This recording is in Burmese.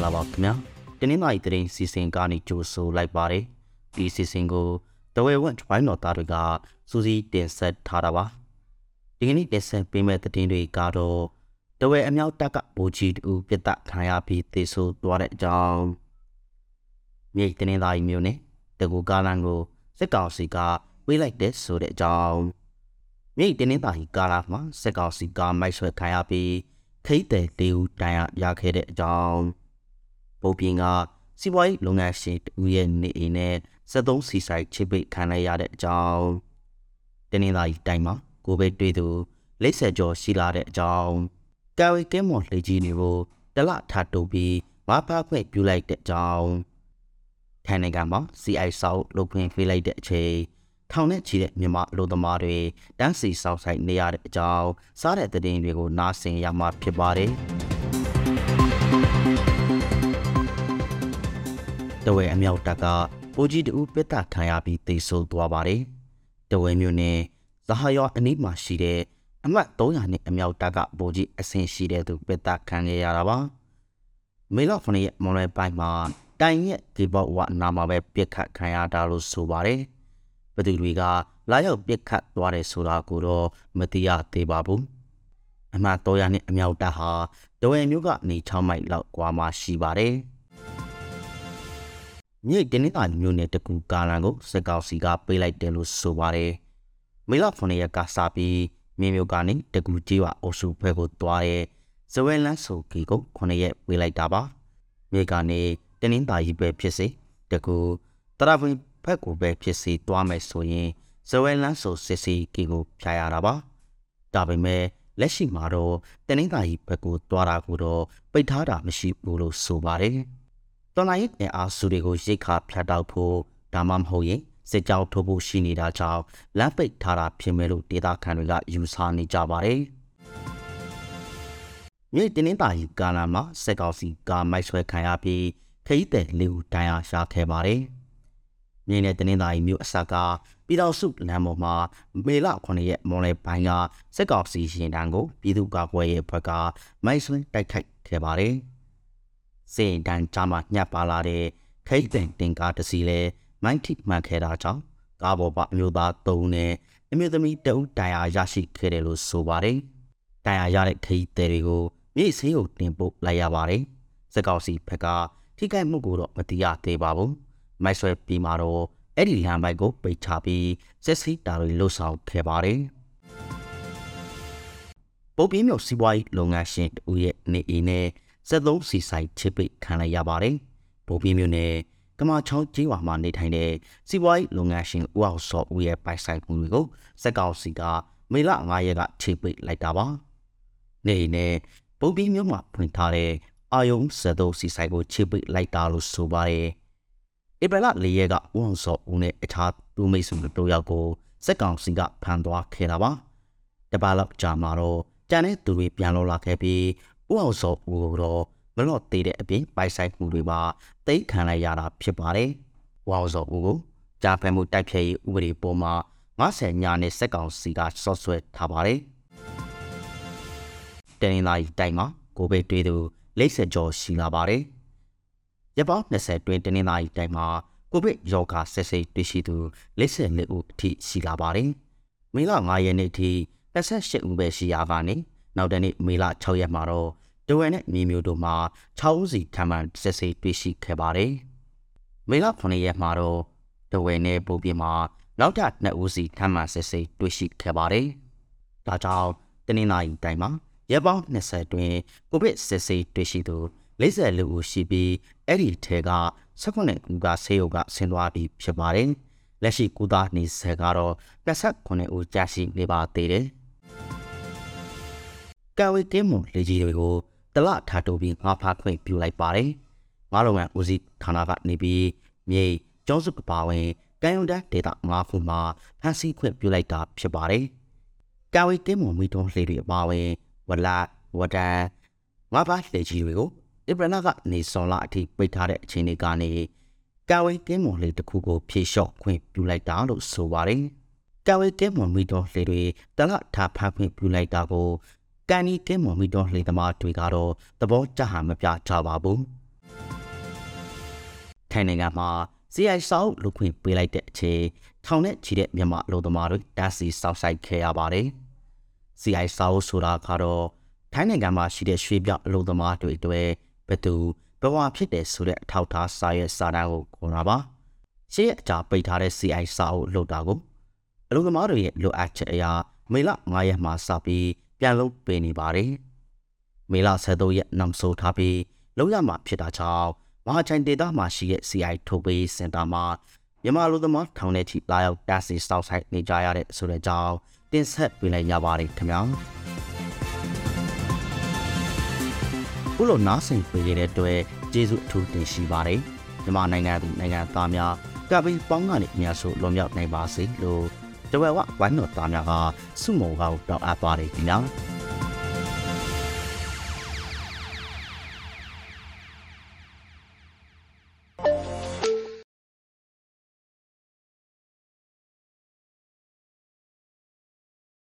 ္ဂလာပါခင်ဗျာတနင်္လာရီသတင်းစီစဉ်ကနေကြိုဆိုလိုက်ပါတယ်ဒီစီစဉ်ကိုတဝဲဝက်ဝိုင်းတော်သားတွေကစူးစီးတင်ဆက်ထားတာပါဒီကနေ့တင်ဆက်ပေးမယ့်သတင်းတွေကတော့တဝဲအမြောက်တက်ကဘူကြီးတူပြတ်တခံရပြီးသေဆုံးသွားတဲ့အကြောင်းမြိတ်တနင်္လာရီမျိုးနဲ့တကူကားလန်ကိုစစ်ကောင်စီကဝေးလိုက်တဲ့ဆိုတဲ့အကြောင်းမြိတ်တနင်္လာရီကားလာမှာစစ်ကောင်စီကမိုက်ဆွဲခံရပြီးခိတ်တဲ့တေဦးတန်ရရခဲ့တဲ့အကြောင်း ပုံပြင်ကစီးပွားရေးလုပ်ငန်းရှင်တူရဲ့နေအိမ်နဲ့73စီဆိုင်ချစ်ပိတ်ခံလိုက်ရတဲ့အကြောင်းတနင်္လာရီတိုင်းမှာကိုဗစ်တွေ့သူလိပ်ဆက်ကျော်ရှိလာတဲ့အကြောင်းကာဝေကဲမော်လေကြီးတွေကိုတလထတုပ်ပြီးမဖားခွင့်ပြုလိုက်တဲ့အကြောင်းထိုင်နိုင်ငံမှာ CI ဆောက်လုပ်ခွင့်ပေးလိုက်တဲ့အချိန်ထောင်နဲ့ချီတဲ့မြန်မာလူသမားတွေတန်းစီဆောက်ဆိုင်နေရတဲ့အကြောင်းစားတဲ့တဲ့င်းတွေကိုနားဆင်ရမှာဖြစ်ပါတယ်။ တဝဲအမြောက်တက်ကပိုကြီးတူပစ်တာခံရပြီးတိတ်ဆိုးသွားပါတယ်။တဝဲမျိုးနဲ့ဇဟာယောအနီးမှာရှိတဲ့အမှတ်300နဲ့အမြောက်တက်ကပိုကြီးအဆင်ရှိတဲ့သူပစ်တာခံရတာပါ။မေလဖနေရဲ့မွန်လွယ်ပိုင်းမှာတိုင်ရဲ့ဒီဘောဝနာမှာပဲပြစ်ခတ်ခံရတာလို့ဆိုပါတယ်။ဘသူတွေကလာရောက်ပြစ်ခတ်သွားတယ်ဆိုတာကိုတော့မသိရသေးပါဘူးအမှတော်ရနဲ့အမြောက်တပ်ဟာဒဝဲမျိုးကနေ6မိုင်လောက်ကွာမှရှိပါတယ် မြေတင်းနေတာမျိုးနဲ့တကူကာလန်ကိုစကောက်စီကပေးလိုက်တယ်လို့ဆိုပါတယ်မေလ9ရက်ကစားပြီးမြေမျိုးကနေတကူကြီးဝအုပ်စုဘက်ကိုသွားတဲ့ဇဝဲလန်းဆိုကီကို9ရက်ပေးလိုက်တာပါမြေကနေတင်းနေတာကြီးပဲဖြစ်စေတကူတရဖွင့်ဖက်ကိုပဲဖြစ်စီသွားမယ်ဆိုရင်ဇဝဲလန်းဆိုစစ်စီကီကိုဖြာရတာပါဒါပေမဲ့လက်ရှိမှာတော့တနင်္သာရီဘက်ကိုသွားတာကိုတော့ပိတ်ထားတာမရှိဘူးလို့ဆိုပါတယ် တော်လိုင်းရဲ့အားစုတွေကိုရိတ်ခါဖြတ်တောက်ဖို့ဒါမှမဟုတ်ရင်စစ်ကြောင်းထိုးဖို့ရှိနေတာကြောင့်လမ်းပိတ်ထားတာဖြစ်မယ်လို့ဒေသခံတွေကယူဆနေကြပါတယ်မြေတင်းင်းတာရီကာလာမှာစက်ကောင်စီကမိုက်ဆွဲခံရပြီးခရီးသည်လေးဦးတန်းရရှာခဲ့ပါတယ်။မြင်းနဲ့တနင်္သာရီမြို့အစကပြည်တော်စုလမ်းပေါ်မှာမေလ9ရက်မွန်လယ်ပိုင်းကစက်ကောင်စီရင်တန်းကိုပြည်သူ့ကာကွယ်ရေးဘက်ကမိုက်ဆွင်းတိုက်ခိုက်ခဲ့ပါတယ်။ စေတန်းကြားမှာညှပ်ပါလာတဲ့ခိတ်တင်တင်ကားတစ်စီးလဲမိုင်းထိမှန်ခဲ့တာကြောင့်ကားပေါ်ပါအမျိုးသား၃ဦးနဲ့အမျိုးသမီးတဦးတိုင်ယာရရှိခဲ့တယ်လို့ဆိုပါတယ်။တိုင်ယာရတဲ့ခိတ်တဲ့တွေကိုမြေဆေးကိုတင်ပို့လိုက်ရပါတယ်။စက်ကောင်စီဘက်ကထိခိုက်မှုကိုတော့မသိရသေးပါဘူး။မိုက်ဆွဲပြီးမှတော့အဲ့ဒီလမ်းပိုက်ကိုပိတ်ချပြီးစစ်စီတာတွေလှုပ်ဆောင်ခဲ့ပါတယ်။ပုတ်ပြင်းမြို့စီးပွားရေးလုပ်ငန်းရှင်တူရဲ့နေအိမ်နဲ့ 73စီဆိုင်ချစ်ပိတ်ခံလိုက်ရပါတယ်။ပုတ်ပြင်းမြို့နယ်ကမာချောင်းကျေးရွာမှာနေထိုင်တဲ့စီးပွားရေးလုပ်ငန်းရှင်ဦးအောင်စောဦးရဲ့ပိုင်ဆိုင်မှုတွေကိုစက်ကောင်စီကမေလ9ရက်ကချစ်ပိတ်လိုက်တာပါ။နေအိမ်နဲ့ပုတ်ပြင်းမြို့မှာဖွင့်ထားတဲ့အာယုံ73စီဆိုင်ကိုချစ်ပိတ်လိုက်တာလို့ဆိုပါတယ်။ဧပြီလ၄ရက်ကဦးအောင်စောဦးနဲ့အခြားသူမိတ်ဆွေတို့ယောက်ကိုစက်ကောင်စီကဖမ်းသွားခဲ့တာပါတပါလောက်ကြာမှာတော့တန်တဲ့သူတွေပြန်လောလာခဲ့ပြီး ဦးအောင်စောဦးကိုတော့မလော့သေးတဲ့အပြင်ပိုက်ဆိုင်မှုတွေပါတိတ်ခံလိုက်ရတာဖြစ်ပါတယ်ဦးအောင်စောဦးကိုကြာဖဲမှုတိုက်ဖျက်ရေးဥပဒေပေါ်မှာ90ညာနဲ့စက်ကောင်စီကဆော့ဆွဲထားပါတယ်တနင်္လာရီတိုင်းမှာကိုဗစ်တွေးသူလိမ့်ဆက်ကြော်ရှိလာပါတယ်ရက်ပေါင်း20တွင်တနင်္လာရီတိုင်းမှာကိုဗစ်ရောဂါဆက်စိတ်တွေ့ရှိသူ54ဦးအထိရှိလာပါတယ်။မေလ9ရက်နေ့ထိ28ဦးပဲရှိရကနေ နောက်တနေ့မေလ6ရက်မှာတော့တဝဲနဲ့မြေမျိုးတို့မှာ6ဦးစီထပ်မံဆက်စိတ်တွေ့ရှိခဲ့ပါတယ်။မေလ9ရက်မှာတော့တဝဲနဲ့ပုံပြမှာနောက်ထပ်2ဦးစီထပ်မံဆက်စိတ်တွေ့ရှိခဲ့ပါတယ်။ဒါကြောင့်တနင်္လာရီတိုင်းမှာရက်ပေါင်း20တွင်ကိုဗစ်ဆက်စိတ်တွေ့ရှိသူ44ဦးရှိပြီးအဲ့ဒီထဲက18ဦးကဆေးရုံကဆင်းသွားပြီးဖြစ်ပါတယ်။လက်ရှိကုသနေဆဲကတော့29ဦးကြာရှိနေပါသေးတယ်။ ကာဝေတင်းမွန်လေကြီးတွေကိုတလထားတိုးပြီးငါဖားခွင့်ပြုလိုက်ပါတယ်။ငါလုံငန်းဦးစီးဌာနကနေပြီးမြေကျောင်းစုကပါဝင်ကံယုံတန်းဒေတာငါးခုမှာဖန်ဆီးခွင့်ပြုလိုက်တာဖြစ်ပါတယ်။ကာဝေတင်းမွန်မိတော်လှေတွေအပါဝင်ဝလာဝဒန်ငါးပါးလေကြီးတွေကိုဧပြီလကနေစော်လအထိပိတ်ထားတဲ့အခြေအနေကနေကာဝေးကင်းမွန်လေးတစ်ခုကိုဖြေလျှော့ခွင့်ပြုလိုက်တာလို့ဆိုပါတယ်။ကာဝေးကင်းမွန်မီတော်လေတွေတလထားဖမ်းခွင့်ပြုလိုက်တာကို ကန်နီကင်းမွန်မီတော်လေသမားတွေကတော့သဘောကျဟန်မပြကြပါဘူး။ထိုင်နိုင်ငံမှာ CI စာအုပ်လူခွင့်ပေးလိုက်တဲ့အချိန်ထောင်နဲ့ချီတဲ့မြန်မာအလုပ်သမားတွေတန်းစီစောင့်ဆိုင်ခဲ့ရပါတယ်။ CI စာအုပ်ဆိုတာကတော့ထိုင်းနိုင်ငံမှာရှိတဲ့ရွှေပြောက်အလုပ်သမားတွေအတွက်ဘယ်သူဘဝဖြစ်တယ်ဆိုတဲ့အထောက်အထားစာရွက်စာတမ်းကိုခေါ်တာပါ။ရှေ့အကြာပိတ်ထားတဲ့ CI စာအုပ်လုပ်တာကိုအလုပ်သမားတွေရဲ့လိုအပ်ချက်အရာမေလ9ရက်မှာစပြီး ပြန်လုပ်ပေးနေပါတယ်။မေလ13ရက်နောက်ဆုံးထားပြီးလောက်ရမှာဖြစ်တာကြောင့်မဟာချိုင်ဒေတာမှာရှိတဲ့ CI ထုတ်ပေးစင်တာမှာမြန်မာလူသမားထောင်ထဲထိလာရောက်တာစီစောက်ဆိုင်နေကြရတဲ့ဆိုတဲ့ကြောင်းတင်ဆက်ပေးလိုက်ရပါတယ်ခင်ဗျာခုလိုနားဆင်ပေးရတဲ့အတွက်ကျေးဇူးအထူးတင်ရှိပါတယ်မြန်မာနိုင်ငံသူနိုင်ငံသားများကပ်ပြီးပေါင်းကနေအများဆုံးလွန်မြောက်နိုင်ပါစေလို့တဝဲဝ ဝိုင်းတော်သားများကစုမုံကောက်တောင်းအပ်ပါတယ်ခင်ဗျာ